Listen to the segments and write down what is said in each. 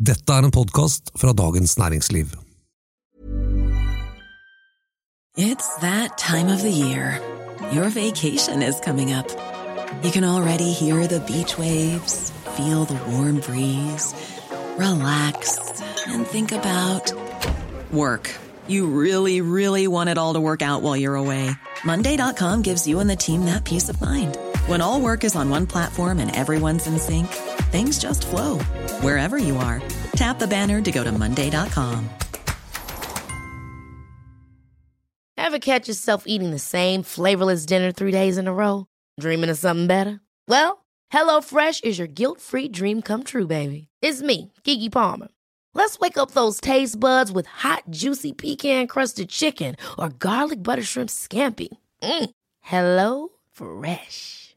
Dette er en podkast fra Dagens Næringsliv. It's that time of the year. Your vacation is coming up. You can already hear the beach waves, feel the warm breeze, relax, and think about work. You really, really want it all to work out while you're away. Monday.com gives you and the team that peace of mind. When all work is on one platform and everyone's in sync, things just flow wherever you are. Tap the banner to go to Monday.com. Ever catch yourself eating the same flavorless dinner three days in a row? Dreaming of something better? Well, HelloFresh is your guilt free dream come true, baby. It's me, Kiki Palmer. Let's wake up those taste buds with hot, juicy pecan crusted chicken or garlic butter shrimp scampi. Mm. Hello Fresh.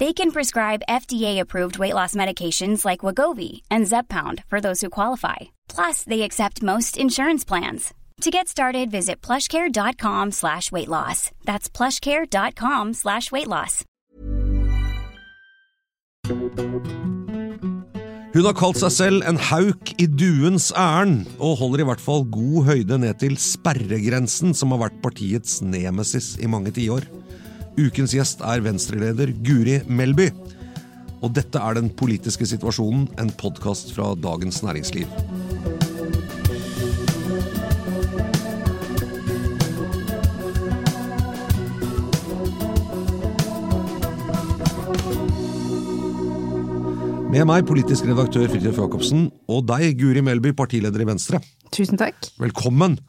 They can prescribe FDA-approved weight loss medications like Wagovi and Zepbound for those who qualify. Plus, they accept most insurance plans. To get started, visit plushcare.com slash weight loss. That's plushcare.com slash weight loss. Hun har kalt seg selv en hauk i duens ærend, og holder i hvert fall god høyde ned til sperregrensen, som har vært partiets nemesis i mange tiår. Ukens gjest er venstreleder Guri Melby. Og dette er Den politiske situasjonen, en podkast fra Dagens Næringsliv. Med meg politisk redaktør Fridtjof Jacobsen, og deg, Guri Melby, partileder i Venstre. Tusen takk. Velkommen!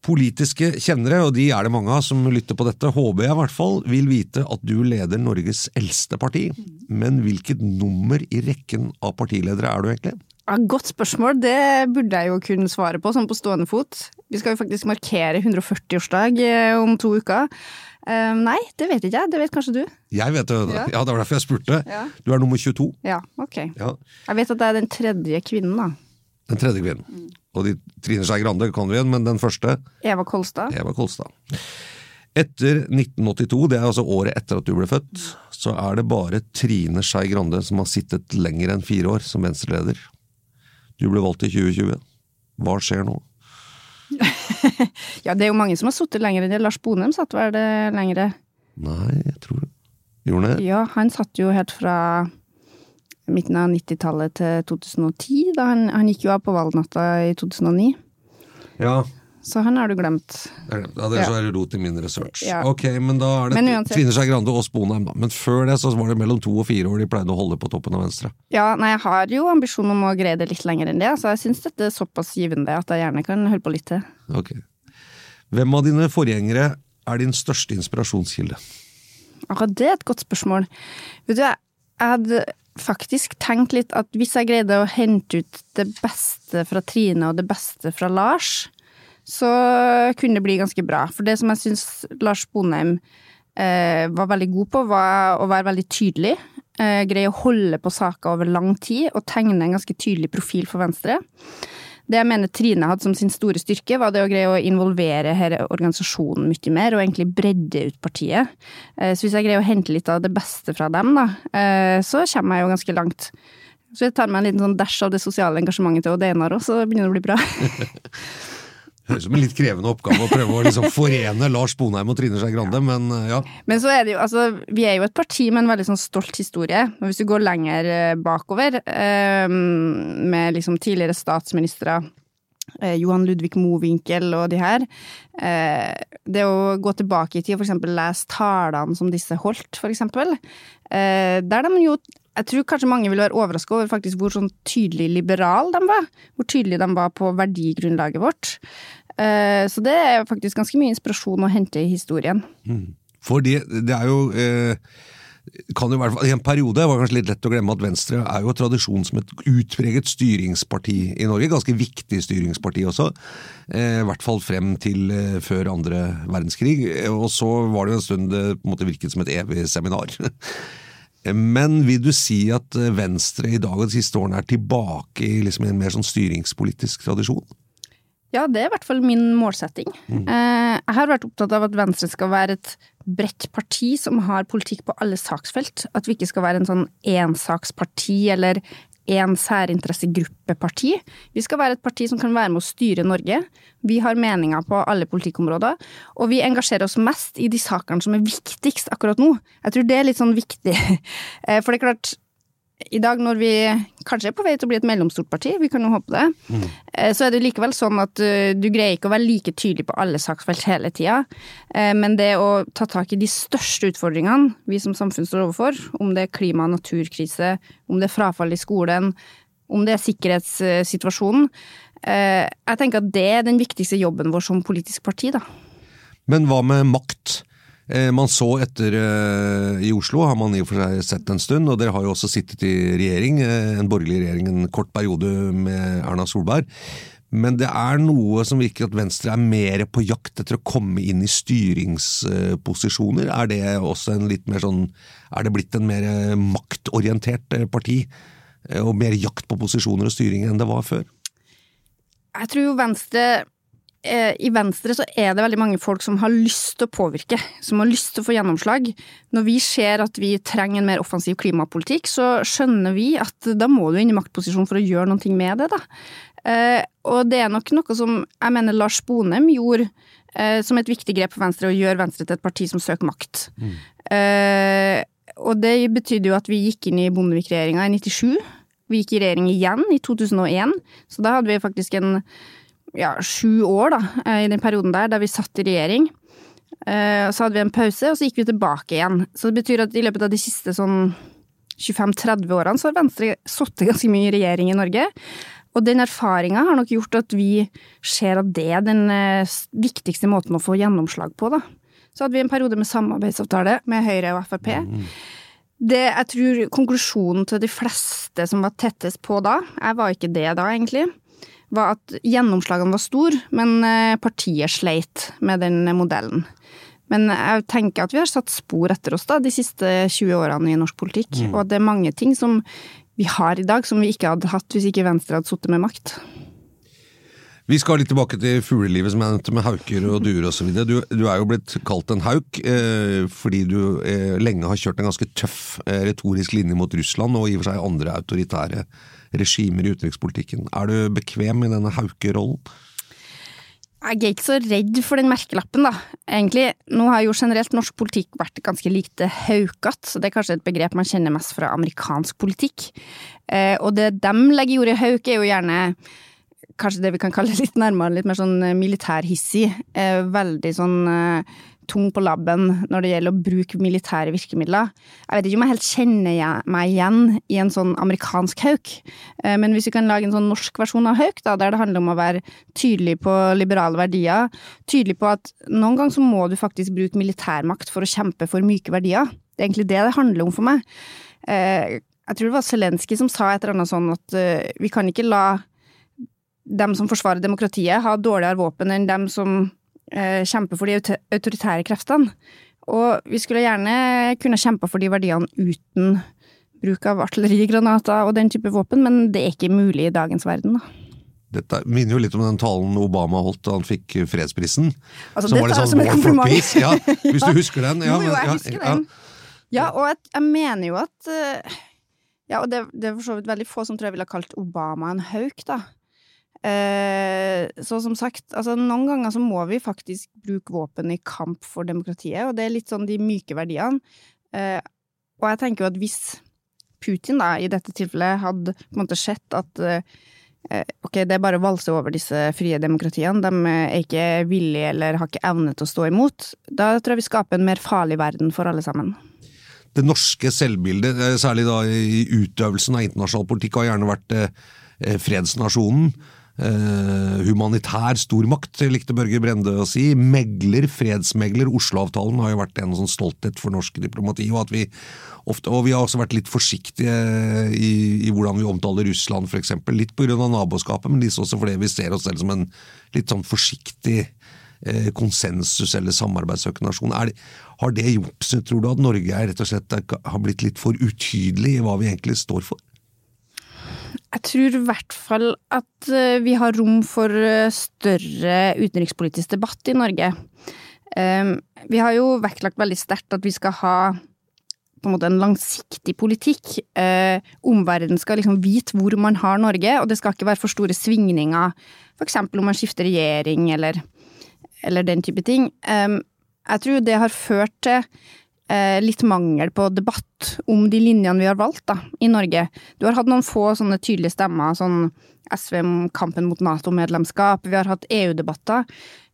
Politiske kjennere, og de er det mange av som lytter på dette, håper jeg i hvert fall, vil vite at du leder Norges eldste parti. Men hvilket nummer i rekken av partiledere er du egentlig? Ja, godt spørsmål. Det burde jeg jo kunne svare på, sånn på stående fot. Vi skal jo faktisk markere 140-årsdag om to uker. Uh, nei, det vet ikke jeg. Det vet kanskje du? Jeg vet det. Ja, ja Det var derfor jeg spurte. Ja. Du er nummer 22. Ja, ok. Ja. Jeg vet at det er den tredje kvinnen, da. Den tredje kvinnen. Mm. Og de Trine Skei Grande kan du igjen, men den første Eva Kolstad. Eva Kolstad. Etter 1982, det er altså året etter at du ble født, så er det bare Trine Skei Grande som har sittet lenger enn fire år som venstreleder. Du ble valgt i 2020. Hva skjer nå? ja, det er jo mange som har sittet lenger enn det. Lars Bonheim satt vel det lengre? Nei, jeg tror Gjorde han det? Ja, han satt jo helt fra midten av 90-tallet til 2010. Da han, han, gikk jo av på valgnatta i 2009. Ja. Så han har du glemt. Ja, det er så det rot i min research. Ja. Ok, men da er det Trine Skei Grande og Sponheim, da. Men før det så var det mellom to og fire år de pleide å holde på toppen av Venstre. Ja, nei, jeg har jo ambisjon om å greie det litt lenger enn det, så jeg syns dette er såpass givende at jeg gjerne kan holde på litt til. Ok. Hvem av dine forgjengere er din største inspirasjonskilde? Akkurat det er et godt spørsmål. Vet du, jeg hadde faktisk tenkt litt at hvis jeg greide å hente ut det beste fra Trine og det beste fra Lars, så kunne det bli ganske bra. For det som jeg syns Lars Bonheim eh, var veldig god på, var å være veldig tydelig. Eh, greie å holde på saker over lang tid og tegne en ganske tydelig profil for Venstre. Det jeg mener Trine hadde som sin store styrke, var det å greie å involvere her organisasjonen mye mer, og egentlig bredde ut partiet. Eh, så hvis jeg greier å hente litt av det beste fra dem, da, eh, så kommer jeg jo ganske langt. Så jeg tar meg en liten sånn dash av det sosiale engasjementet til Odd Einar òg, så begynner det å bli bra. Høres ut som en litt krevende oppgave å prøve å liksom forene Lars Bonheim og Trine Skei Grande, men ja. Men så er det jo, altså, vi er jo et parti med en veldig sånn stolt historie. Og hvis du går lenger eh, bakover, eh, med liksom tidligere statsministre eh, Johan Ludvig Mowinckel og de her. Eh, det å gå tilbake i tid og eksempel lese talene som disse holdt, eksempel. Eh, der de jo jeg tror kanskje mange vil være overraska over faktisk hvor sånn tydelig liberal de var. Hvor tydelig de var på verdigrunnlaget vårt. Eh, så det er faktisk ganske mye inspirasjon å hente i historien. Mm. For det, er jo eh, kan jo i I en periode var det kanskje litt lett å glemme at Venstre er jo tradisjon som et utpreget styringsparti i Norge. Ganske viktig styringsparti også. Eh, I hvert fall frem til før andre verdenskrig. Og så var det jo en stund det på en måte virket som et evig seminar. Men vil du si at Venstre i dag og de siste årene er tilbake i liksom en mer sånn styringspolitisk tradisjon? Ja, det er i hvert fall min målsetting. Mm. Jeg har vært opptatt av at Venstre skal være et bredt parti som har politikk på alle saksfelt. At vi ikke skal være en sånn ensaksparti eller en særinteressegruppeparti. Vi skal være et parti som kan være med å styre Norge. Vi har meninger på alle politikkområder, og vi engasjerer oss mest i de sakene som er viktigst akkurat nå. Jeg tror det er litt sånn viktig, eh, for det er klart i dag når vi kanskje er på vei til å bli et mellomstort parti, vi kan jo håpe det, mm. så er det likevel sånn at eh, du greier ikke å være like tydelig på alle saksfelt hele tida. Eh, men det å ta tak i de største utfordringene vi som samfunn står overfor, om det er klima- og naturkrise, om det er frafall i skolen, om det er sikkerhetssituasjonen, jeg tenker at det er den viktigste jobben vår som politisk parti, da. Men hva med makt? Eh, man så etter eh, i Oslo, har man i og for seg sett en stund, og dere har jo også sittet i regjering, eh, en borgerlig regjering en kort periode med Erna Solberg. Men det er noe som virker at Venstre er mer på jakt etter å komme inn i styringsposisjoner. Er det også en litt mer sånn Er det blitt en mer maktorientert parti? Og mer jakt på posisjoner og styring enn det var før? Jeg tror jo Venstre i Venstre så er det veldig mange folk som har lyst til å påvirke, som har lyst til å få gjennomslag. Når vi ser at vi trenger en mer offensiv klimapolitikk, så skjønner vi at da må du inn i maktposisjon for å gjøre noe med det, da. Eh, og det er nok noe som jeg mener Lars Bonem gjorde eh, som et viktig grep for Venstre, å gjøre Venstre til et parti som søker makt. Mm. Og det betydde jo at vi gikk inn i Bondevik-regjeringa i 97. Vi gikk i regjering igjen i 2001, så da hadde vi faktisk en ja, sju år, da, eh, i den perioden der, da vi satt i regjering. Eh, så hadde vi en pause, og så gikk vi tilbake igjen. Så det betyr at i løpet av de siste sånn 25-30 årene så har Venstre sittet ganske mye i regjering i Norge. Og den erfaringa har nok gjort at vi ser at det er den eh, viktigste måten å få gjennomslag på, da. Så hadde vi en periode med samarbeidsavtale med Høyre og Frp. Mm. Det, jeg tror konklusjonen til de fleste som var tettest på da, jeg var ikke det da, egentlig, var at gjennomslagene var store, men eh, partiet sleit med den modellen. Men jeg tenker at vi har satt spor etter oss da, de siste 20 årene i norsk politikk, mm. og at det er mange ting som vi har i dag som vi ikke hadde hatt hvis ikke Venstre hadde sittet med makt. Vi skal litt tilbake til fuglelivet som jeg nevnte, med hauker og duer osv. Du, du er jo blitt kalt en hauk eh, fordi du eh, lenge har kjørt en ganske tøff eh, retorisk linje mot Russland og i og for seg andre autoritære regimer i utenrikspolitikken. Er du bekvem i denne haukerollen? Jeg er ikke så redd for den merkelappen, da. Egentlig, nå har jo generelt norsk politikk vært ganske lite haukete, så det er kanskje et begrep man kjenner mest fra amerikansk politikk. Eh, og det dem legger i ordet hauk, er jo gjerne kanskje det vi kan kalle litt nærmere, litt mer sånn militærhissig. Eh, veldig sånn eh, tung på labben når det gjelder å bruke militære virkemidler. Jeg vet ikke om jeg helt kjenner meg igjen i en sånn amerikansk hauk, eh, men hvis vi kan lage en sånn norsk versjon av hauk, da, der det handler om å være tydelig på liberale verdier, tydelig på at noen ganger så må du faktisk bruke militærmakt for å kjempe for myke verdier. Det er egentlig det det handler om for meg. Eh, jeg tror det var Zelenskyj som sa et eller annet sånn at eh, vi kan ikke la dem som forsvarer demokratiet, ha dårligere våpen enn dem som kjempe for de autoritære kreftene. Og vi skulle gjerne kunne kjempe for de verdiene uten bruk av artillerigranater og den type våpen, men det er ikke mulig i dagens verden, da. Dette minner jo litt om den talen Obama holdt da han fikk fredsprisen. Altså, som var litt sånn War for Peace. Ja, hvis du husker den? Ja, jo, jo, jeg husker ja, den. Ja, og jeg, jeg, mener jo at eh, Ja, og det, det er for så vidt veldig få som tror jeg ville kalt Obama en hauk, da. Eh, så som sagt, altså noen ganger så må vi faktisk bruke våpen i kamp for demokratiet, og det er litt sånn de myke verdiene. Eh, og jeg tenker jo at hvis Putin da, i dette tilfellet hadde på en måte sett at eh, ok, det er bare å valse over disse frie demokratiene, de er ikke villige eller har ikke evne til å stå imot, da tror jeg vi skaper en mer farlig verden for alle sammen. Det norske selvbildet, særlig da i utøvelsen av internasjonal politikk, har gjerne vært fredsnasjonen. Eh, humanitær stormakt, likte Børge Brende å si. Megler, fredsmegler. Oslo-avtalen har jo vært en sånn stolthet for norsk diplomati. og at vi ofte, og vi har også vært litt forsiktige i, i hvordan vi omtaler Russland, f.eks. Litt pga. naboskapet, men også fordi vi ser oss selv som en litt sånn forsiktig eh, konsensus- eller samarbeidssøkende. Det, har det gjort, tror du, at Norge er, rett og slett har blitt litt for utydelig i hva vi egentlig står for? Jeg tror i hvert fall at eh, vi har rom for eh, større utenrikspolitisk debatt i Norge. Ehm, vi har jo vektlagt veldig sterkt at vi skal ha på en måte en langsiktig politikk. Eh, omverdenen skal liksom vite hvor man har Norge, og det skal ikke være for store svingninger, f.eks. om man skifter regjering eller, eller den type ting. Ehm, jeg tror det har ført til litt mangel på debatt om de linjene vi har valgt da, i Norge. Du har hatt noen få sånne tydelige stemmer, sånn SV om kampen mot Nato-medlemskap, vi har hatt EU-debatter,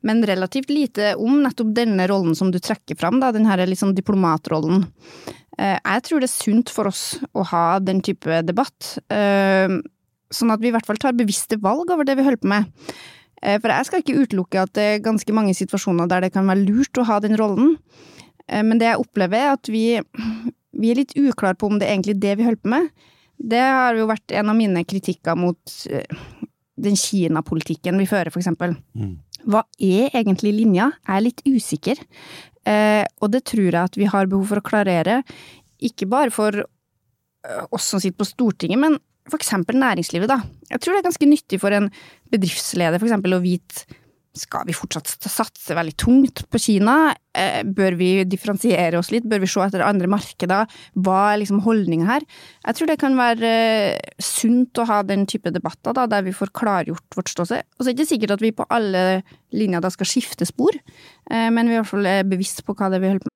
men relativt lite om nettopp denne rollen som du trekker fram, da, den her liksom diplomatrollen. Eh, jeg tror det er sunt for oss å ha den type debatt, eh, sånn at vi i hvert fall tar bevisste valg over det vi holder på med. For jeg skal ikke utelukke at det er ganske mange situasjoner der det kan være lurt å ha den rollen. Eh, men det jeg opplever, er at vi, vi er litt uklare på om det er egentlig det vi holder på med. Det har jo vært en av mine kritikker mot eh, den Kina-politikken vi fører, eksempel. Mm. Hva er egentlig linja? Jeg er litt usikker. Eh, og det tror jeg at vi har behov for å klarere. Ikke bare for oss som sitter på Stortinget, men eksempel næringslivet, da. Jeg tror det er ganske nyttig for en bedriftsleder, for eksempel, å vite skal vi fortsatt satse veldig tungt på Kina? Eh, bør vi differensiere oss litt? Bør vi se etter andre markeder? Hva er liksom holdninga her? Jeg tror det kan være eh, sunt å ha den type debatter, da, der vi får klargjort vårt ståsted. Og så er det ikke sikkert at vi på alle linjer da skal skifte spor, eh, men vi er i hvert fall bevisst på hva det er vi holder.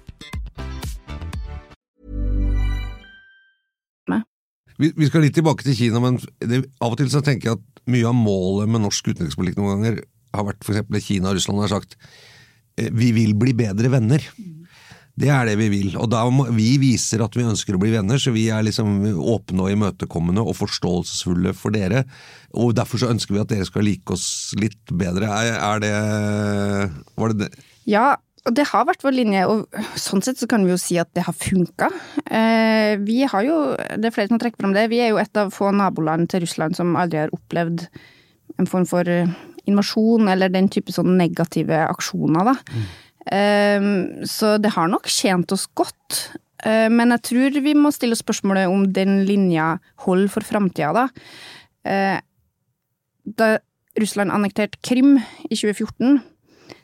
Vi, vi, skal litt tilbake til Kina, men det, av og til så tenker jeg at mye av målet med norsk utenrikspolitikk noen ganger har vært f.eks. Kina og Russland har sagt eh, vi vil bli bedre venner. Det er det vi vil. Og da må, vi viser at vi ønsker å bli venner, så vi er liksom åpne og imøtekommende og forståelsesfulle for dere. Og derfor så ønsker vi at dere skal like oss litt bedre. Er, er det Var det det? Ja, og det har vært vår linje, og sånn sett så kan vi jo si at det har funka. Eh, vi har jo, det er flere som trekker fram det, vi er jo et av få naboland til Russland som aldri har opplevd en form for eh, invasjon eller den type sånn negative aksjoner, da. Mm. Så det har nok tjent oss godt. Men jeg tror vi må stille spørsmålet om den linja holder for framtida, da. Da Russland annekterte Krim i 2014,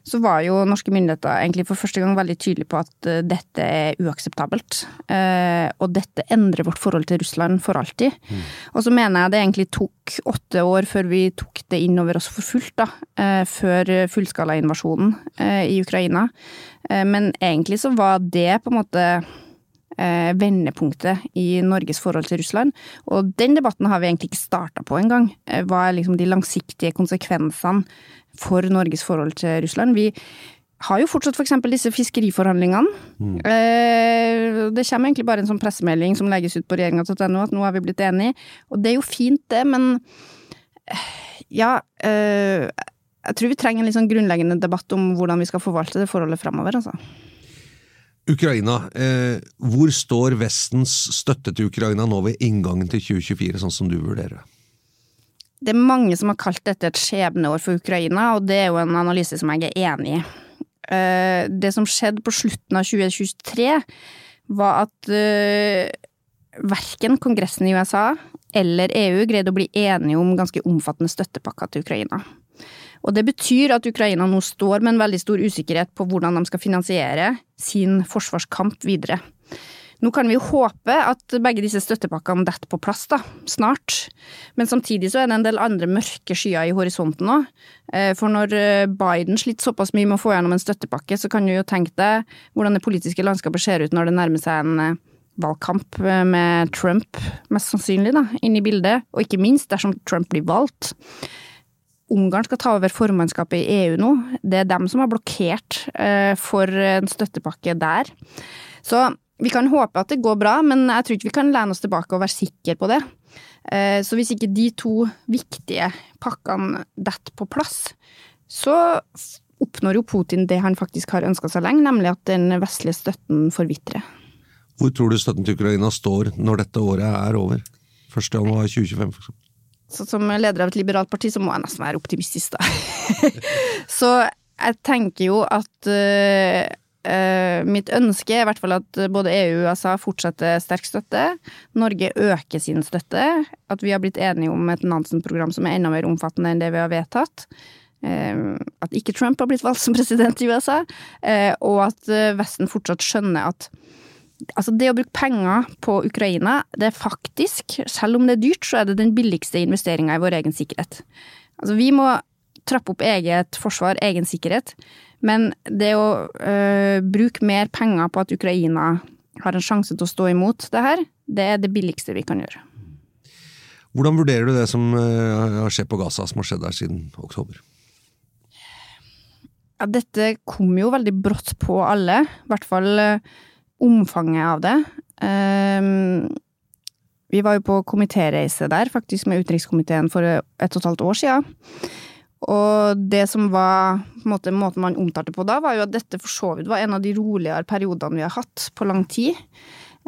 så var jo norske myndigheter egentlig for første gang veldig tydelige på at uh, dette er uakseptabelt. Uh, og dette endrer vårt forhold til Russland for alltid. Mm. Og så mener jeg det egentlig tok åtte år før vi tok det inn over oss for fullt, da. Uh, før fullskalainvasjonen i Ukraina. men egentlig så var det på en måte eh, vendepunktet i Norges forhold til Russland. Og den debatten har vi egentlig ikke starta på engang. Eh, hva er liksom de langsiktige konsekvensene for Norges forhold til Russland? Vi har jo fortsatt f.eks. For disse fiskeriforhandlingene. Mm. Eh, det kommer egentlig bare en sånn pressemelding som legges ut på regjeringa.no at nå har vi blitt enige. Og det er jo fint, det, men eh, ja eh, Jeg tror vi trenger en litt sånn grunnleggende debatt om hvordan vi skal forvalte det forholdet framover, altså. Ukraina. Eh, hvor står Vestens støtte til Ukraina nå ved inngangen til 2024, sånn som du vurderer det? Det er mange som har kalt dette et skjebneår for Ukraina, og det er jo en analyse som jeg er enig i. Eh, det som skjedde på slutten av 2023, var at eh, verken Kongressen i USA eller EU greide å bli enige om ganske omfattende støttepakker til Ukraina. Og det betyr at Ukraina nå står med en veldig stor usikkerhet på hvordan de skal finansiere sin forsvarskamp videre. Nå kan vi jo håpe at begge disse støttepakkene detter på plass da, snart, men samtidig så er det en del andre mørke skyer i horisonten nå. Eh, for når eh, Biden sliter såpass mye med å få gjennom en støttepakke, så kan du jo tenke deg hvordan det politiske landskapet ser ut når det nærmer seg en eh, valgkamp med Trump, mest sannsynlig, da, inn i bildet, og ikke minst dersom Trump blir valgt. Ungarn skal ta over formannskapet i EU nå. Det er dem som har blokkert for en støttepakke der. Så vi kan håpe at det går bra, men jeg tror ikke vi kan lene oss tilbake og være sikre på det. Eh, så hvis ikke de to viktige pakkene detter på plass, så oppnår jo Putin det han faktisk har ønska seg lenge, nemlig at den vestlige støtten forvitrer. Hvor tror du støtten til Ukraina står når dette året er over? 1. januar 2025, for eksempel. Så som leder av et liberalt parti, så må jeg nesten være optimistisk, da. så jeg tenker jo at uh, Uh, mitt ønske er i hvert fall at både EU og USA fortsetter sterk støtte. Norge øker sin støtte. At vi har blitt enige om et Nansen-program som er enda mer omfattende enn det vi har vedtatt. Uh, at ikke Trump har blitt valgt som president i USA. Og at Vesten fortsatt skjønner at altså det å bruke penger på Ukraina, det er faktisk, selv om det er dyrt, så er det den billigste investeringa i vår egen sikkerhet. Altså vi må trappe opp eget forsvar, egen sikkerhet. Men det å øh, bruke mer penger på at Ukraina har en sjanse til å stå imot det her, det er det billigste vi kan gjøre. Hvordan vurderer du det som øh, har skjedd på Gaza, som har skjedd der siden oktober? Ja, dette kom jo veldig brått på alle, i hvert fall øh, omfanget av det. Um, vi var jo på komitéreise der, faktisk med utenrikskomiteen for et og et halvt år siden. Og det som var en måte, måten man omtalte på da, var jo at dette for så vidt var en av de roligere periodene vi har hatt på lang tid.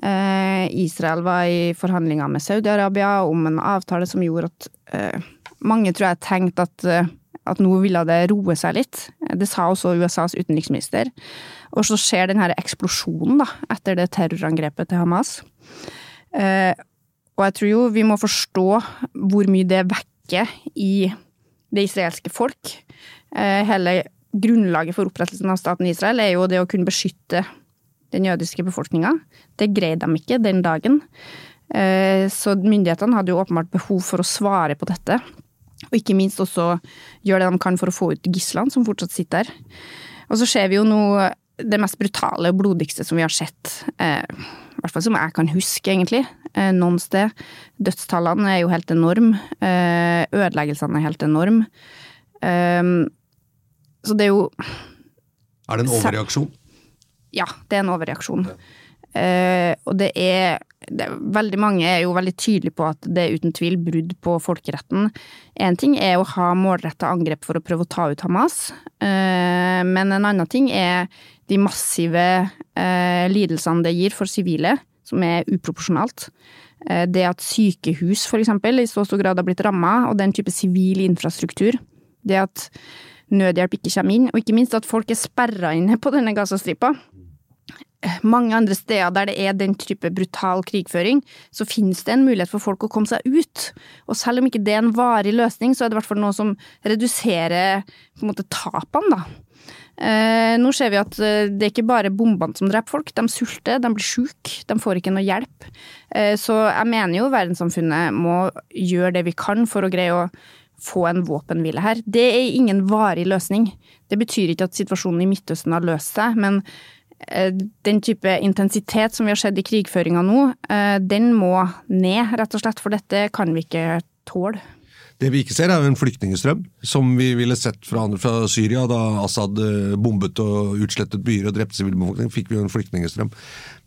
Eh, Israel var i forhandlinger med Saudi-Arabia om en avtale som gjorde at eh, mange tror jeg tenkte at, eh, at nå ville det roe seg litt. Det sa også USAs utenriksminister. Og så skjer denne eksplosjonen da, etter det terrorangrepet til Hamas. Eh, og jeg tror jo vi må forstå hvor mye det vekker i det israelske folk. Eh, hele grunnlaget for opprettelsen av staten Israel er jo det å kunne beskytte den jødiske befolkninga. Det greide de ikke den dagen. Eh, så myndighetene hadde jo åpenbart behov for å svare på dette. Og ikke minst også gjøre det de kan for å få ut gislene som fortsatt sitter der. Og så ser vi jo nå det mest brutale og blodigste som vi har sett. Eh, I hvert fall som jeg kan huske, egentlig. Eh, noen sted. Dødstallene er jo helt enorme. Eh, ødeleggelsene er helt enorme. Eh, så det er jo Er det en overreaksjon? Ja, det er en overreaksjon. Ja. Og det er, det Veldig mange er jo veldig tydelige på at det er uten tvil brudd på folkeretten. Én ting er å ha målretta angrep for å prøve å ta ut Hamas, men en annen ting er de massive lidelsene det gir for sivile som er uproporsjonalt. Eh, det at sykehus for eksempel i så stor grad har blitt ramma, og den type sivil infrastruktur. Det at nødhjelp ikke kommer inn, og ikke minst at folk er sperra inne på denne Gazastripa. Mange andre steder der det er den type brutal krigføring, så finnes det en mulighet for folk å komme seg ut. Og selv om ikke det er en varig løsning, så er det i hvert fall noe som reduserer på en måte tapene, da. Eh, nå ser vi at eh, det er ikke bare bombene som dreper folk, de sulter, de blir syke, de får ikke noe hjelp. Eh, så jeg mener jo verdenssamfunnet må gjøre det vi kan for å greie å få en våpenhvile her. Det er ingen varig løsning. Det betyr ikke at situasjonen i Midtøsten har løst seg, men den type intensitet som vi har sett i krigføringa nå, eh, den må ned, rett og slett. For dette kan vi ikke tåle. Det vi ikke ser, er en flyktningstrøm, som vi ville sett fra, fra Syria. Da Assad eh, bombet og utslettet byer og drepte sivilbefolkning, fikk vi jo en flyktningstrøm.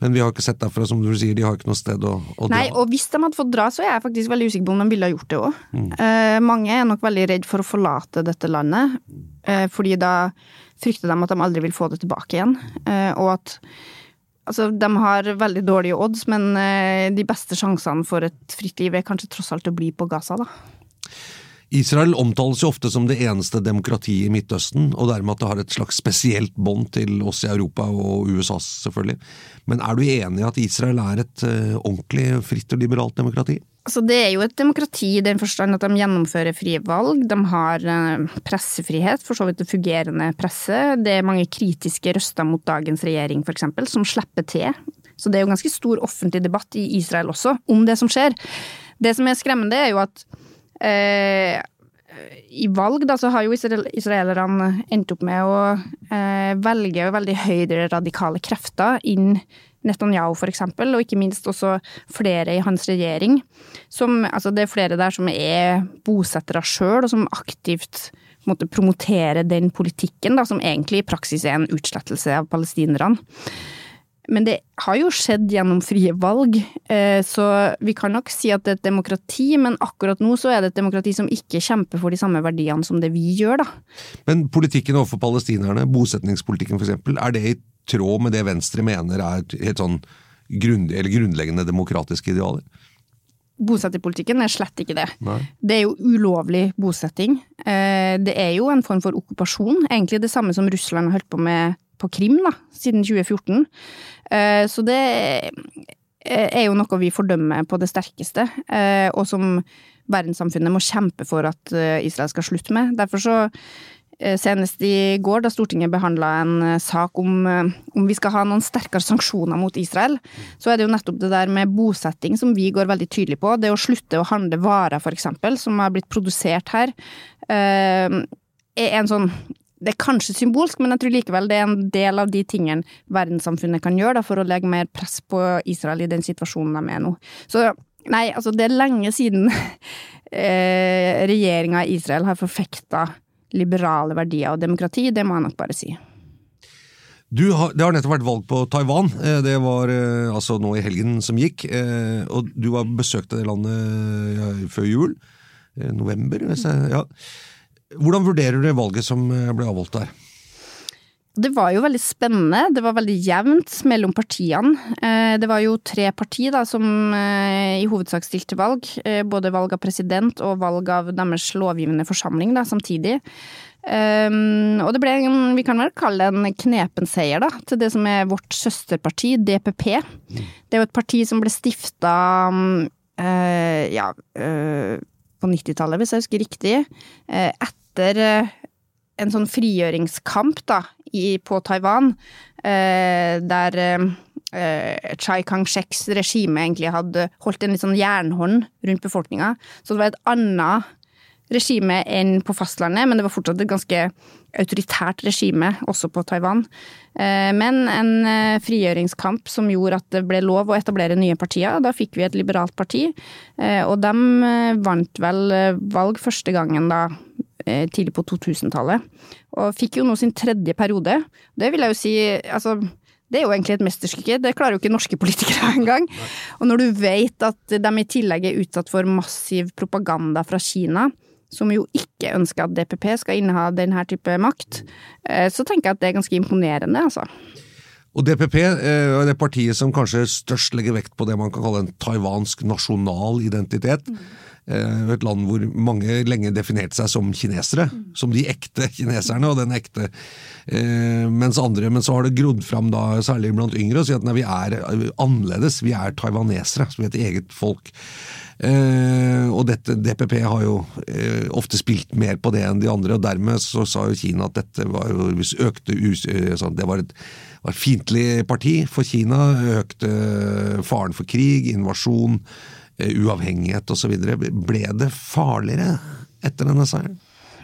Men vi har ikke sett derfra, som du sier, de har ikke noe sted å, å dra. Nei, og hvis de hadde fått dra, så er jeg faktisk veldig usikker på om de ville ha gjort det òg. Mm. Eh, mange er nok veldig redd for å forlate dette landet, eh, fordi da frykter de at de aldri vil få det tilbake igjen. Eh, og at Altså, de har veldig dårlige odds, men eh, de beste sjansene for et fritt liv er kanskje tross alt å bli på Gaza, da. Israel omtales jo ofte som det eneste demokratiet i Midtøsten, og dermed at det har et slags spesielt bånd til oss i Europa og USA, selvfølgelig. Men er du enig i at Israel er et uh, ordentlig fritt og liberalt demokrati? Altså, det er jo et demokrati i den forstand at de gjennomfører frie valg. De har uh, pressefrihet, for så vidt det fungerende presse. Det er mange kritiske røster mot dagens regjering, eksempel, som slipper til. Så det er jo ganske stor offentlig debatt i Israel også om det som skjer. Det som er skremmende, er jo at eh, i valg da, så har jo israelerne endt opp med å eh, velge veldig høyreradikale krefter inn Netanyahu eksempel, og ikke minst også flere i hans regjering. Som, altså det er flere der som er bosettere sjøl, og som aktivt måtte promotere den politikken, da, som egentlig i praksis er en utslettelse av palestinerne. Men det har jo skjedd gjennom frie valg, eh, så vi kan nok si at det er et demokrati, men akkurat nå så er det et demokrati som ikke kjemper for de samme verdiene som det vi gjør, da. Men politikken overfor palestinerne, bosetningspolitikken eksempel, er det i tråd med det Venstre mener er helt sånn grunn, grunnleggende demokratiske idealer? Bosetterpolitikken er slett ikke det. Nei. Det er jo ulovlig bosetting. Eh, det er jo en form for okkupasjon, egentlig det samme som Russland har holdt på med på Krim da, siden 2014. Eh, så det er jo noe vi fordømmer på det sterkeste, eh, og som verdenssamfunnet må kjempe for at eh, Israel skal slutte med. Derfor så Senest i går, da Stortinget behandla en sak om, om vi skal ha noen sterkere sanksjoner mot Israel, så er det jo nettopp det der med bosetting som vi går veldig tydelig på. Det å slutte å handle varer, f.eks., som har blitt produsert her, er en sånn det er kanskje symbolsk, men jeg tror likevel det er en del av de tingene verdenssamfunnet kan gjøre da, for å legge mer press på Israel i den situasjonen de er nå. Så nei, altså det er lenge siden eh, regjeringa i Israel har forfekta liberale verdier og demokrati, det må jeg nok bare si. Har, det har nettopp vært valg på Taiwan. Eh, det var eh, altså nå i helgen som gikk. Eh, og du har besøkt det landet før jul. November, hvis jeg ja. Hvordan vurderer du valget som eh, ble avholdt der? Det var jo veldig spennende. Det var veldig jevnt mellom partiene. Eh, det var jo tre partier da, som eh, i hovedsak stilte valg. Både valg av president og valg av deres lovgivende forsamling da, samtidig. og det ble, vi kan vel kalle det en knepen seier da, til det som er vårt søsterparti, DPP. Det er jo et parti som ble stifta ja, på 90-tallet, hvis jeg husker riktig. Etter etter eh, en sånn frigjøringskamp da, i, på Taiwan, eh, der eh, Chai Kang-sheks regime egentlig hadde holdt en litt sånn jernhånd rundt befolkninga. Så det var et annet regime enn på fastlandet, men det var fortsatt et ganske autoritært regime også på Taiwan. Eh, men en eh, frigjøringskamp som gjorde at det ble lov å etablere nye partier. Da fikk vi et liberalt parti, og de vant vel valg første gangen da Eh, tidlig på 2000-tallet. Og fikk jo nå sin tredje periode. Det vil jeg jo si, altså det er jo egentlig et mesterstykke, det klarer jo ikke norske politikere engang. Og når du vet at de i tillegg er utsatt for massiv propaganda fra Kina, som jo ikke ønsker at DPP skal inneha denne type makt, eh, så tenker jeg at det er ganske imponerende, altså. Og DPP eh, er det partiet som kanskje størst legger vekt på det man kan kalle en taiwansk nasjonal identitet. Mm. Eh, et land hvor mange lenge definerte seg som kinesere. Mm. Som de ekte kineserne, og den ekte eh, Mens andre, men så har det grodd fram, da, særlig blant yngre, å si at nei, vi er annerledes. Vi er taiwanesere, som et eget folk. Uh, og dette, DPP har jo uh, ofte spilt mer på det enn de andre, og dermed så sa jo Kina at dette var jo hvis økte us, sånn, Det var et, var et fiendtlig parti for Kina. Økte faren for krig, invasjon uavhengighet osv. Ble det farligere etter denne seieren?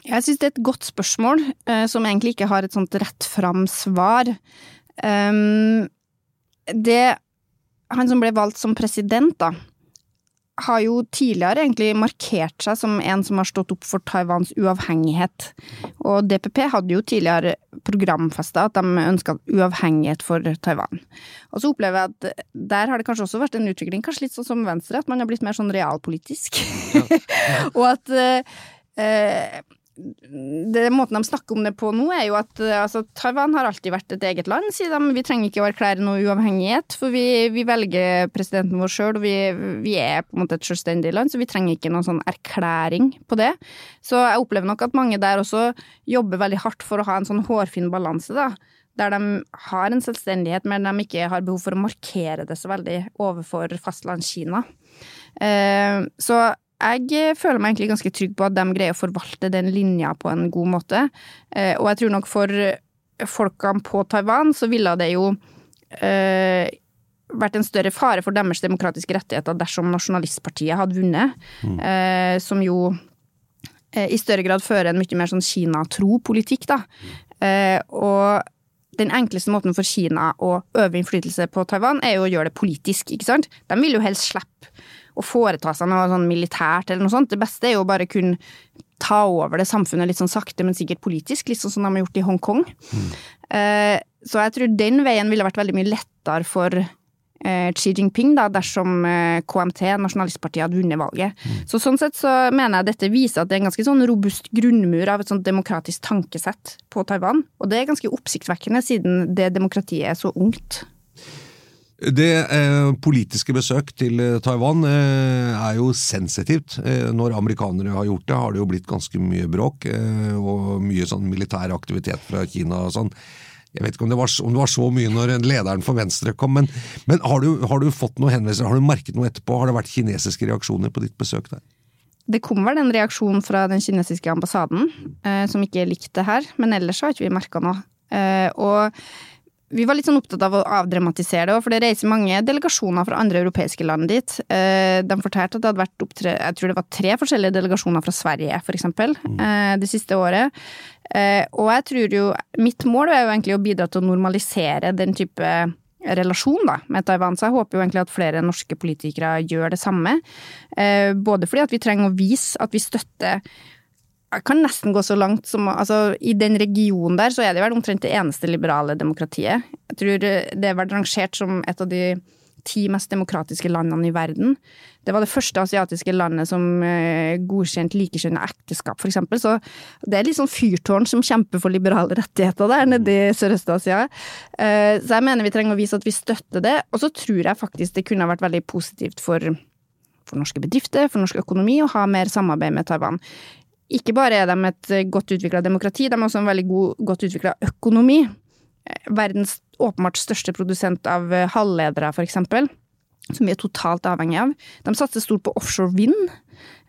Jeg syns det er et godt spørsmål, eh, som egentlig ikke har et sånt rett fram svar. Um, det Han som ble valgt som president, da, har jo tidligere egentlig markert seg som en som har stått opp for Taiwans uavhengighet. Og DPP hadde jo tidligere programfesta at de ønska uavhengighet for Taiwan. Og så opplever jeg at der har det kanskje også vært en utvikling, kanskje litt sånn som Venstre, at man har blitt mer sånn realpolitisk. Ja. Ja. og at eh, det måten de snakker om det på nå, er jo at eh, altså, Taiwan har alltid vært et eget land, sier de. Vi trenger ikke å erklære noe uavhengighet, for vi, vi velger presidenten vår sjøl, og vi, vi, er på en måte et selvstendig land, så vi trenger ikke noen sånn erklæring på det. Så jeg opplever nok at mange der også jobber veldig hardt for å ha en sånn hårfin balanse, da. Der de har en selvstendighet, men de ikke har behov for å markere det så veldig overfor fastlandskina. Uh, så jeg føler meg egentlig ganske trygg på at de greier å forvalte den linja på en god måte. Eh, og jeg tror nok for folkene på Taiwan så ville det jo eh, vært en større fare for deres demokratiske rettigheter dersom Nasjonalistpartiet hadde vunnet, mm. eh, som jo eh, i større grad fører en mye mer sånn Kina-tro politikk, da. Eh, og den enkleste måten for Kina å øve innflytelse på Taiwan, er jo å gjøre det politisk, ikke sant. De vil jo helst slippe å foreta seg noe sånn militært eller noe sånt. Det beste er jo bare kunne ta over det samfunnet litt sånn sakte, men sikkert politisk, litt sånn som de har gjort i Hongkong. Mm. Eh, så jeg tror den veien ville vært veldig mye lettere for eh, Xi Jinping, da, dersom eh, KMT, Nasjonalistpartiet, hadde vunnet valget. Mm. Så sånn sett så mener jeg dette viser at det er en ganske sånn robust grunnmur av et sånt demokratisk tankesett på Taiwan. Og det er ganske oppsiktsvekkende, siden det demokratiet er så ungt. Det eh, politiske besøk til eh, Taiwan eh, er jo sensitivt. Eh, når amerikanere har gjort det, har det jo blitt ganske mye bråk eh, og mye sånn militær aktivitet fra Kina og sånn. Jeg vet ikke om det, var, om det var så mye når lederen for Venstre kom, men, men har, du, har, du, fått noen henvendelser, har du merket noe etterpå? Har det vært kinesiske reaksjoner på ditt besøk der? Det kom vel en reaksjon fra den kinesiske ambassaden, eh, som ikke likte det her, men ellers har ikke vi merka noe. og vi var litt sånn opptatt av å avdramatisere det, for det reiser mange delegasjoner fra andre europeiske land dit. Eh, de fortalte at det hadde vært opp tre, jeg tror det var tre forskjellige delegasjoner fra Sverige, eksempel, mm. Eh, det siste året. Eh, og jeg tror jo Mitt mål er jo egentlig å bidra til å normalisere den type relasjon da, med Taiwan, så jeg håper jo egentlig at flere norske politikere gjør det samme. Både fordi at vi trenger å vise at vi støtter jeg kan nesten gå så langt som altså, I den regionen der så er det vel omtrent det eneste liberale demokratiet. Jeg tror det er vært rangert som et av de ti mest demokratiske landene i verden. Det var det første asiatiske landet som eh, godkjente likekjønnet ekteskap, eksempel. Så det er litt sånn fyrtårn som kjemper for liberale rettigheter der nede i Sørøst-Asia. Eh, så jeg mener vi trenger å vise at vi støtter det. Og så tror jeg faktisk det kunne vært veldig positivt for for norske bedrifter, for norsk økonomi, å ha mer samarbeid med Taiwan ikke bare er de et godt utvikla demokrati, de er også en veldig god, godt utvikla økonomi. Verdens åpenbart største produsent av halvledere, for eksempel, som vi er totalt avhengig av. De satser stort på offshore vind.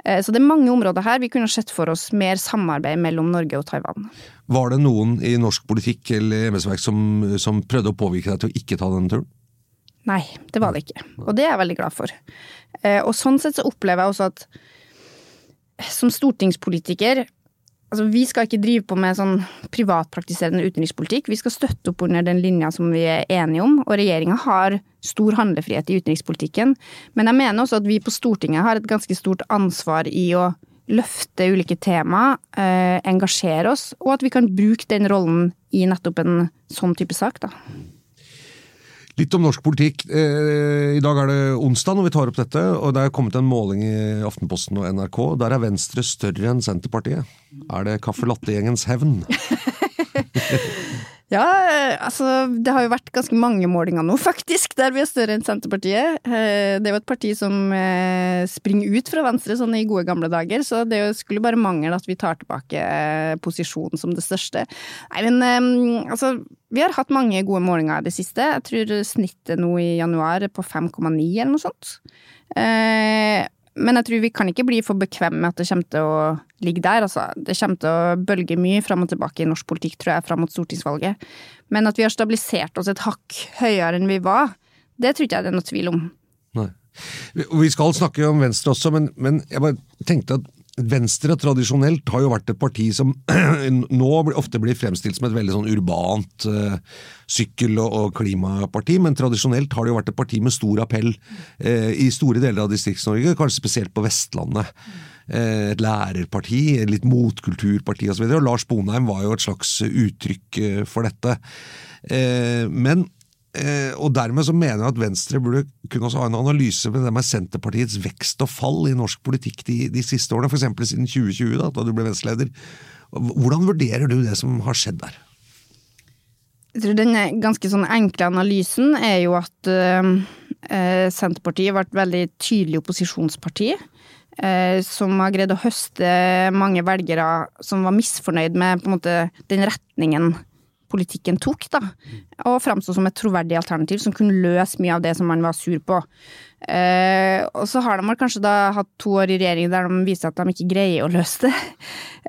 Eh, så det er mange områder her vi kunne sett for oss mer samarbeid mellom Norge og Taiwan. Var det noen i norsk politikk eller embetsverk som, som prøvde å påvirke deg til å ikke ta denne turen? Nei, det var det ikke. Og det er jeg veldig glad for. Eh, og sånn sett så opplever jeg også at som stortingspolitiker Altså, vi skal ikke drive på med sånn privatpraktiserende utenrikspolitikk. Vi skal støtte opp under den linja som vi er enige om, og regjeringa har stor handlefrihet i utenrikspolitikken. Men jeg mener også at vi på Stortinget har et ganske stort ansvar i å løfte ulike tema, eh, engasjere oss, og at vi kan bruke den rollen i nettopp en sånn type sak, da. Litt om norsk politikk. Eh, I dag er det onsdag når vi tar opp dette, og det er kommet en måling i Aftenposten og NRK. Der er Venstre større enn Senterpartiet. Er det caffè latte-gjengens hevn? Ja, altså det har jo vært ganske mange målinger nå, faktisk, der vi er større enn Senterpartiet. Eh, det er jo et parti som eh, springer ut fra Venstre sånn i gode gamle dager, så det skulle bare mangle at vi tar tilbake eh, posisjonen som det største. Nei, men altså vi har hatt mange gode målinger i det siste. Jeg tror snittet nå i januar er på 5,9 eller noe sånt. Men jeg tror vi kan ikke bli for bekvemme med at det kommer til å ligge der. Altså, det kommer til å bølge mye fram og tilbake i norsk politikk, tror jeg, fram mot stortingsvalget. Men at vi har stabilisert oss et hakk høyere enn vi var, det tror ikke jeg det er noe tvil om. Nei. Vi skal snakke om Venstre også, men, men jeg bare tenkte at Venstre tradisjonelt har jo vært et parti som nå ofte blir fremstilt som et veldig sånn urbant uh, sykkel- og, og, klimaparti, men tradisjonelt har det jo vært et parti med stor appell uh, i store deler av Distrikts-Norge, kanskje spesielt på Vestlandet. Uh, et lærerparti, litt motkulturparti osv. Lars Bonheim var jo et slags uttrykk for dette. men og dermed så mener jeg at Venstre burde kunne også ha en analyse med det med Senterpartiets vekst og fall i norsk politikk de, de siste årene, f.eks. siden 2020, da, da du ble Venstre-leder. Hvordan vurderer du det som har skjedd der? Jeg tror Den ganske sånn enkle analysen er jo at eh, Senterpartiet ble et veldig tydelig opposisjonsparti. Uh, som har greid å høste mange velgere som var misfornøyd med måte, den retningen politikken tok, da, og framstå som et troverdig alternativ som kunne løse mye av det som man var sur på. Eh, og så har de kanskje da hatt to år i regjering der de viser at de ikke greier å løse det.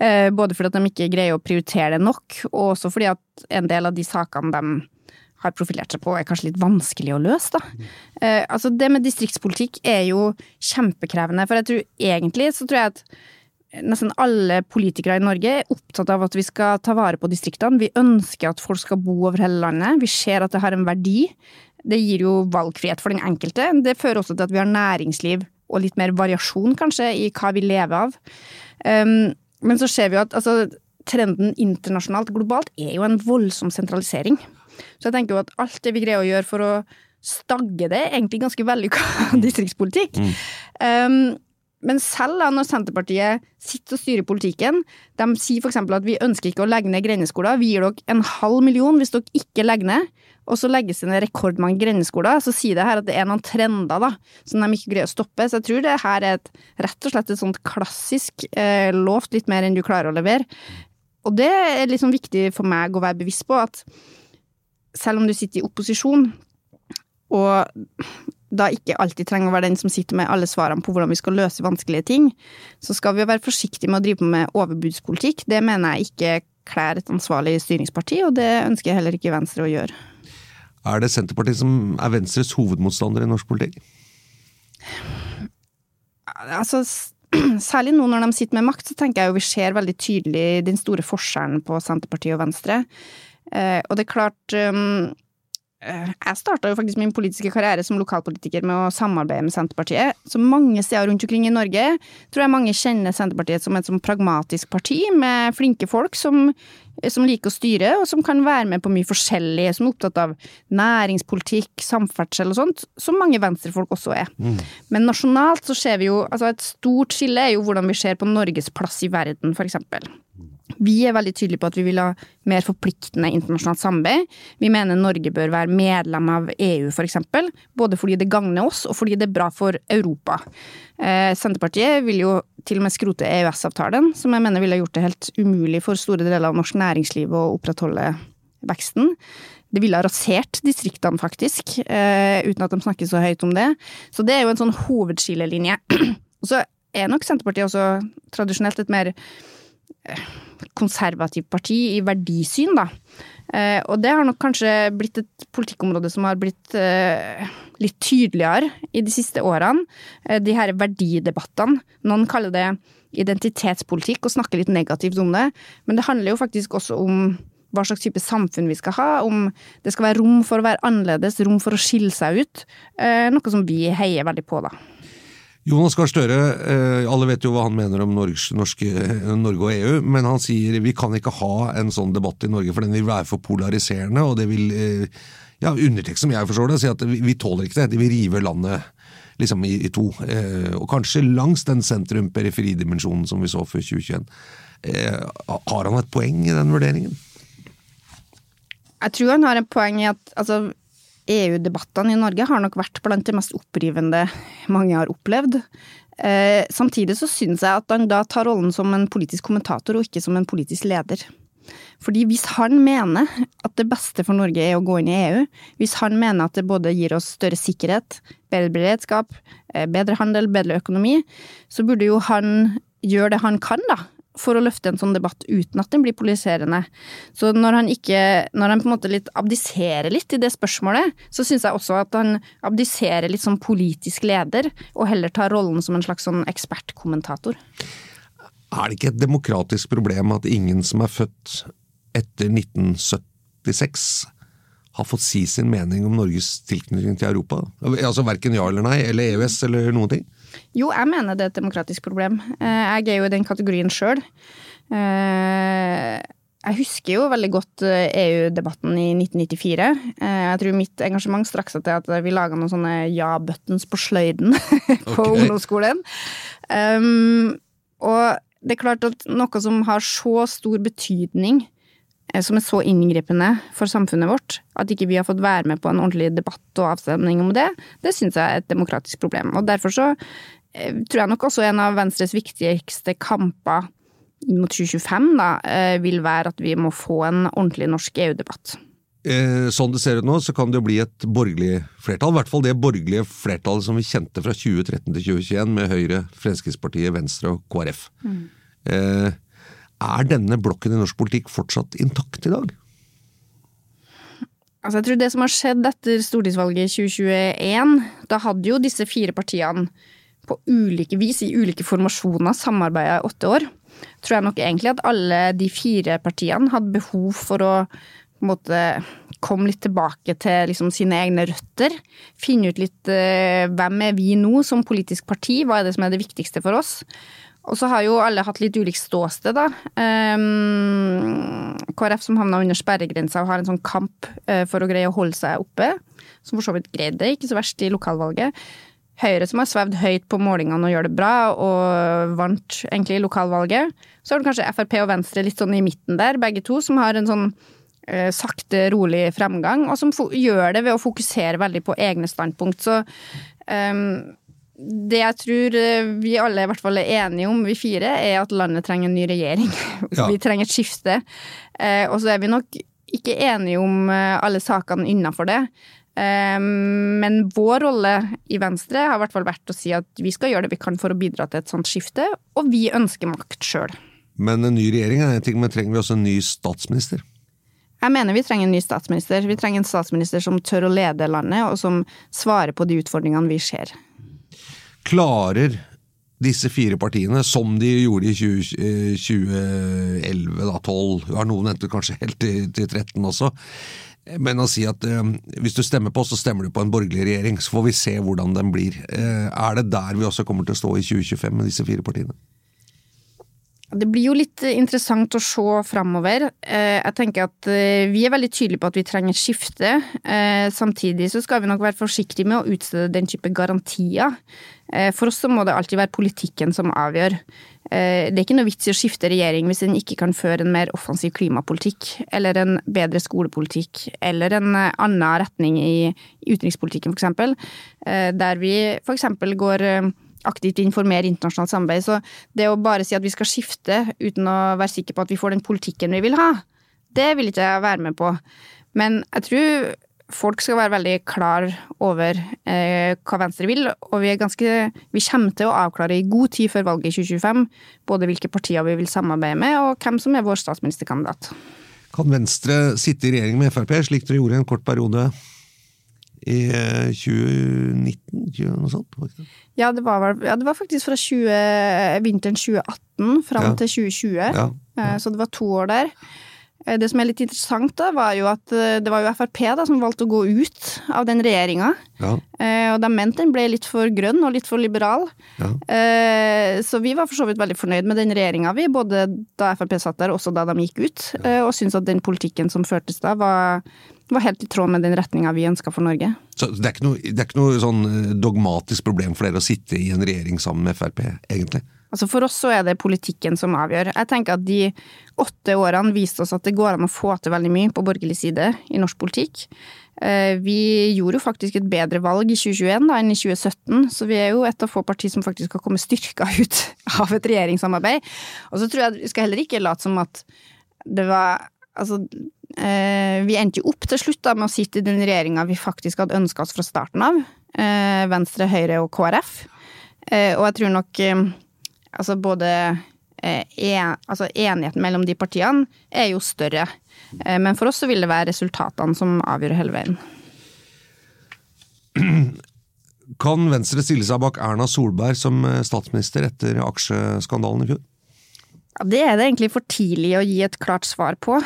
Eh, både fordi at de ikke greier å prioritere det nok, og også fordi at en del av de sakene de har profilert seg på, er kanskje litt vanskelig å løse, da. Eh, altså, det med distriktspolitikk er jo kjempekrevende, for jeg tror egentlig så tror jeg at nesten alle politikere i Norge er opptatt av at vi skal ta vare på distriktene. Vi ønsker at folk skal bo over hele landet. Vi ser at det har en verdi. Det gir jo valgfrihet for den enkelte. Det fører også til at vi har næringsliv og litt mer variasjon, kanskje, i hva vi lever av. Um, men så ser vi jo at altså, trenden internasjonalt, globalt, er jo en voldsom sentralisering. Så jeg tenker jo at alt det vi greier å gjøre for å stagge det, er egentlig ganske vellykka distriktspolitikk. Mm. Um, men selv når Senterpartiet sitter og styrer politikken, de sier f.eks. at vi ønsker ikke å legge ned grendeskoler, vi gir dere en halv million hvis dere ikke legger ned, og så legges det ned rekordmange grendeskoler, så sier det her at det er noen trender da, som de ikke greier å stoppe. Så jeg tror det her er et, rett og slett et sånt klassisk eh, lovt litt mer enn du klarer å levere. Og det er liksom viktig for meg å være bevisst på at selv om du sitter i opposisjon, og da ikke alltid trenger å være den som sitter med alle svarene på hvordan vi skal løse vanskelige ting, så skal vi være forsiktige med å drive med overbudspolitikk. Det mener jeg ikke kler et ansvarlig styringsparti, og det ønsker jeg heller ikke Venstre å gjøre. Er det Senterpartiet som er Venstres hovedmotstander i norsk politikk? Altså, særlig nå når de sitter med makt, så tenker jeg jo vi ser veldig tydelig den store forskjellen på Senterpartiet og Venstre. Eh, og det er klart um, Eh, jeg starta jo faktisk min politiske karriere som lokalpolitiker med å samarbeide med Senterpartiet. Så mange steder rundt omkring i Norge tror jeg mange kjenner Senterpartiet som et sånn pragmatisk parti, med flinke folk som, som, liker å styre, og som kan være med på mye forskjellig, som er opptatt av næringspolitikk, samferdsel og sånt, som mange venstrefolk også er. Mm. Men nasjonalt så ser vi jo altså Et stort skille er jo hvordan vi ser på Norges plass i verden, for eksempel. Vi er veldig tydelige på at vi vil ha mer forpliktende internasjonalt samarbeid. Vi mener Norge bør være medlem av EU, f.eks., for både fordi det gagner oss, og fordi det er bra for Europa. Eh, Senterpartiet vil jo til og med skrote EØS-avtalen, som jeg mener ville gjort det helt umulig for store deler av norsk næringsliv å opprettholde veksten. Det ville ha rasert distriktene, faktisk, eh, uten at de snakker så høyt om det. Så det er jo en sånn hovedskillelinje. Og så er nok Senterpartiet også tradisjonelt et mer konservativt parti i verdisyn, da. Eh, og det har nok kanskje blitt et politikkområde som har blitt eh, litt tydeligere i de siste årene. Eh, de her verdidebattene. Noen kaller det identitetspolitikk og snakker litt negativt om det, men det handler jo faktisk også om hva slags type samfunn vi skal ha, om det skal være rom for å være annerledes, rom for å skille seg ut. Noe som vi heier veldig på, da. Jonas Gahr Støre, eh, alle vet jo hva han mener om Norge, norske, Norge, og EU, men han sier vi kan ikke ha en sånn debatt i Norge, for den vil være for polariserende, og det vil eh, ja, Undertekst som jeg forstår det, si at vi, vi tåler ikke det. De vil rive landet liksom i, i to. Eh, og kanskje langs den sentrum-periferidimensjonen som vi så før 2021. Har han et poeng i den vurderingen? Jeg tror han har et poeng i at altså, EU-debattene i Norge har nok vært blant de mest opprivende mange har opplevd. Eh, samtidig så syns jeg at han da tar rollen som en politisk kommentator og ikke som en politisk leder. Fordi hvis han mener at det beste for Norge er å gå inn i EU, hvis han mener at det både gir oss større sikkerhet, bedre beredskap, eh, bedre handel, bedre økonomi, så burde jo han gjøre det han kan, da, for å løfte en sånn debatt uten at den blir polariserende. Så når han ikke Når han på en måte litt abdiserer litt i det spørsmålet, så syns jeg også at han abdiserer litt som politisk leder, og heller tar rollen som en slags sånn ekspertkommentator. Er det ikke et demokratisk problem at ingen som er født etter 1976 har fått si sin mening om Norges tilknytning til Europa? Altså Verken ja eller nei, eller EØS eller noen ting? Jo, jeg mener det er et demokratisk problem. Eh, jeg er jo i den kategorien sjøl. Jeg husker jo veldig godt EU-debatten i 1994. Jeg tror mitt engasjement strakk seg til at vi laga noen sånne ja-buttons på sløyden på okay. ungdomsskolen. Um, og det er klart at noe som har så stor betydning, eh, som er så inngripende for samfunnet vårt, at ikke vi har fått være med på en ordentlig debatt og avstemning om det, det syns jeg er et demokratisk problem. Og derfor så eh, tror jeg nok også en av Venstres viktigste kamper mot 2025 da, eh, vil være at vi må få en ordentlig norsk EU-debatt. Eh, sånn det ser ut nå, så kan det jo bli et borgerlig flertall. I hvert fall det borgerlige flertallet som vi kjente fra 2013 til 2021, med Høyre, Fremskrittspartiet, Venstre og KrF. Eh, er denne blokken i norsk politikk fortsatt intakt i dag? Altså, jeg tror det som har skjedd etter stortingsvalget i 2021, da hadde jo disse fire partiene på ulike vis, i ulike formasjoner, samarbeida i åtte år. Tror jeg nok egentlig at alle de fire partiene hadde behov for å måte komme litt tilbake til liksom sine egne røtter. Finne ut litt eh, hvem er vi nå som politisk parti, hva er det som er det viktigste for oss. Og så har jo alle hatt litt ulikt ståsted, da. Um, KrF som havna under sperregrensa og har en sånn kamp uh, for å greie å holde seg oppe. Som for så vidt greide det, ikke så verst i lokalvalget. Høyre som har svevd høyt på målingene og gjør det bra, og vant egentlig i lokalvalget. Så har du kanskje Frp og Venstre litt sånn i midten der, begge to, som har en sånn uh, sakte, rolig fremgang, og som gjør det ved å fokusere veldig på egne standpunkt. Så um, det jeg tror eh, vi alle i hvert fall er enige om, vi fire, er at landet trenger en ny regjering. Ja. Vi trenger et skifte. Eh, og så er vi nok ikke enige om eh, alle sakene innafor det. Men vår rolle i Venstre har i hvert fall vært å si at vi skal gjøre det vi kan for å bidra til et sånt skifte, og vi ønsker makt sjøl. Men en ny regjering er en ting, men trenger vi også en ny statsminister? Jeg mener vi trenger en ny statsminister. Vi trenger en statsminister som tør å lede landet, og som svarer på de utfordringene vi ser. Klarer disse fire partiene, som de gjorde i 20, eh, 2011, da, 12, ja, noen endte kanskje helt til, til 13 også, men å si at eh, hvis du stemmer på oss, så stemmer du på en borgerlig regjering, så får vi se hvordan den blir. Eh, er det der vi også kommer til å stå i 2025 med disse fire partiene? Det blir jo litt interessant å se framover. Eh, Jeg tenker at eh, vi er veldig tydelige på at vi trenger skifte. Eh, Samtidig så skal vi nok være forsiktige med å utstede den type garantier. Eh, For oss så må det alltid være politikken som avgjør. Eh, Det er ikke noe vits i å skifte regjering hvis en ikke kan føre en mer offensiv klimapolitikk, eller en bedre skolepolitikk, eller en eh, annen retning i utenrikspolitikken. Eh, Der vi eksempel går aktivt inn for mer internasjonalt samarbeid. Så det å bare si at vi skal skifte uten å være sikker på at vi får den politikken vi vil ha, det vil ikke jeg være med på. Men jeg tror folk skal være veldig klar over eh, hva Venstre vil, og vi, er ganske, vi kommer til å avklare i god tid før valget i 2025 både hvilke partier vi vil samarbeide med, og hvem som er vår statsministerkandidat. Kan Venstre sitte i regjering med Frp, slik dere gjorde i en kort periode i eh, 2019? 20, noe sånt? det? Ja, det var, ja, det var faktisk fra 20, vinteren 2018 fram Ja. til 2020. Ja. Eh, Så det var to år der. Eh, Det som er litt interessant, da, var jo at eh, det var jo Frp da, som valgte å gå ut av den regjeringa. Ja. Eh, Og de mente den ble litt for grønn og litt for liberal. Ja. Eh, Så vi var for så vidt veldig fornøyd med den regjeringa, vi. Både da Frp satt der, og også da de gikk ut. eh, Og syntes at den politikken som førtes da, var, var helt i tråd med den retninga vi ønska for Norge. Så det er noe, det er ikke noe sånn eh, dogmatisk problem for dere å sitte i en regjering sammen med Frp, egentlig? Altså For oss så er det politikken som avgjør. Jeg tenker at de åtte årene viste oss at det går an å få til veldig mye på borgerlig side i norsk politikk. Eh, Vi gjorde jo faktisk et bedre valg i 2021 da enn i 2017, så vi er jo et av få partier som faktisk har kommet styrka ut av et regjeringssamarbeid. Og så tror jeg vi skal heller ikke late som at det var Altså, eh, vi endte jo opp til slutt da med å sitte i den regjeringa vi faktisk hadde ønska oss fra starten av. Eh, Venstre, Høyre og KrF. Og jeg tror nok altså både eh, en, altså enigheten mellom de partiene er jo større. Eh, Men for oss så vil det være resultatene som avgjør hele veien. Kan Venstre stille seg bak Erna Solberg som eh, statsminister etter aksjeskandalen i fjor? Ja, det er det egentlig for tidlig å gi et klart svar på.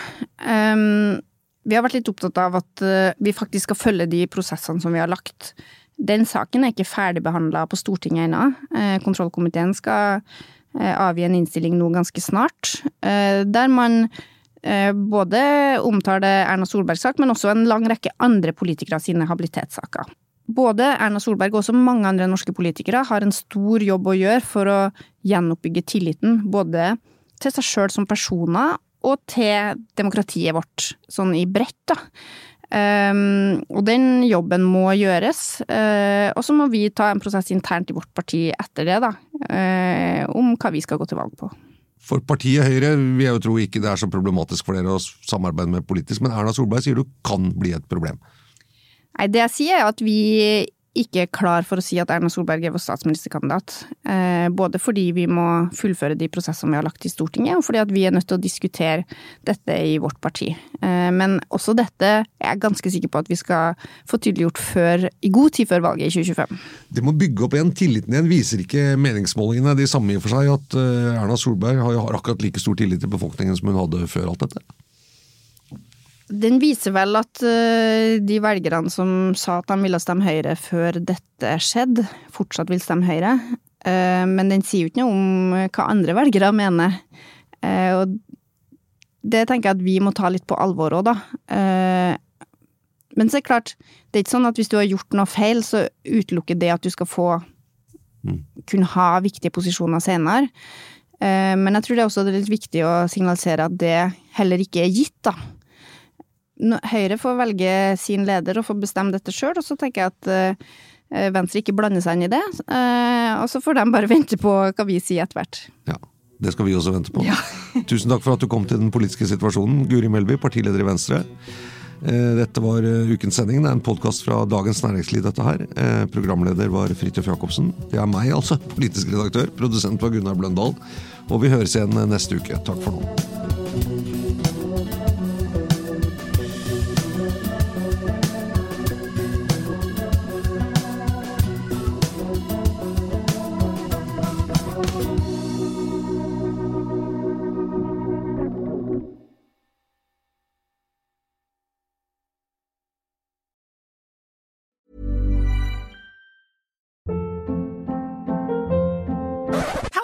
Um, vi har vært litt opptatt av at vi faktisk skal følge de prosessene som vi har lagt. Den saken er ikke ferdigbehandla på Stortinget ennå. Uh, kontrollkomiteen skal uh, avgi en innstilling nå ganske snart, der man både omtaler Erna Solbergs sak, men også en lang rekke andre politikere sine habilitetssaker. Både Erna Solberg og også mange andre norske politikere har en stor jobb å gjøre for å gjenoppbygge tilliten, både til seg sjøl som personer og til demokratiet vårt, sånn i bredt, da. Um, og den jobben må gjøres, uh, og så må vi ta en prosess internt i vårt parti etter det, da, uh, om hva vi skal gå til valg på. For partiet Høyre vil jeg jo tro ikke det er så problematisk for dere å samarbeide med politisk, men Erna Solberg sier du kan bli et problem? Nei, det jeg sier er at vi ikke klar for å si at Erna Solberg er vår statsministerkandidat. Eh, både fordi vi må fullføre de prosessene vi har lagt i Stortinget, og fordi at vi er nødt til å diskutere dette i vårt parti. Eh, men også dette er jeg ganske sikker på at vi skal få tydeliggjort før, i god tid før valget i 2025. Det må bygge opp igjen. Tilliten igjen viser ikke meningsmålingene de samme i og for seg, at eh, Erna Solberg har akkurat like stor tillit til befolkningen som hun hadde før alt dette? Den viser vel at uh, de velgerne som sa at de ville stemme Høyre før dette skjedde, fortsatt vil stemme Høyre. Uh, men den sier jo ikke noe om hva andre velgere mener. Og det tenker jeg at vi må ta litt på alvor òg, da. men så er det klart, det er ikke sånn at hvis du har gjort noe feil, så utelukker det at du skal få mm. kunne ha viktige posisjoner senere. Men jeg tror det er også litt viktig å signalisere at det heller ikke er gitt, da. Høyre får velge sin leder og får bestemme dette sjøl, og så tenker jeg at uh, Venstre ikke blander seg inn i det. Uh, og så får de bare vente på hva vi sier etter hvert. Ja, det skal vi også vente på. Ja. Tusen takk for at du kom til den politiske situasjonen, Guri Melby, partileder i Venstre. Dette var ukens sending. Det er en podkast fra Dagens Næringsliv, dette her. Programleder var Fridtjof Jacobsen. Det er meg, altså. Politisk redaktør. Produsent var Gunnar Bløndal. Og vi høres igjen neste uke. Takk for nå.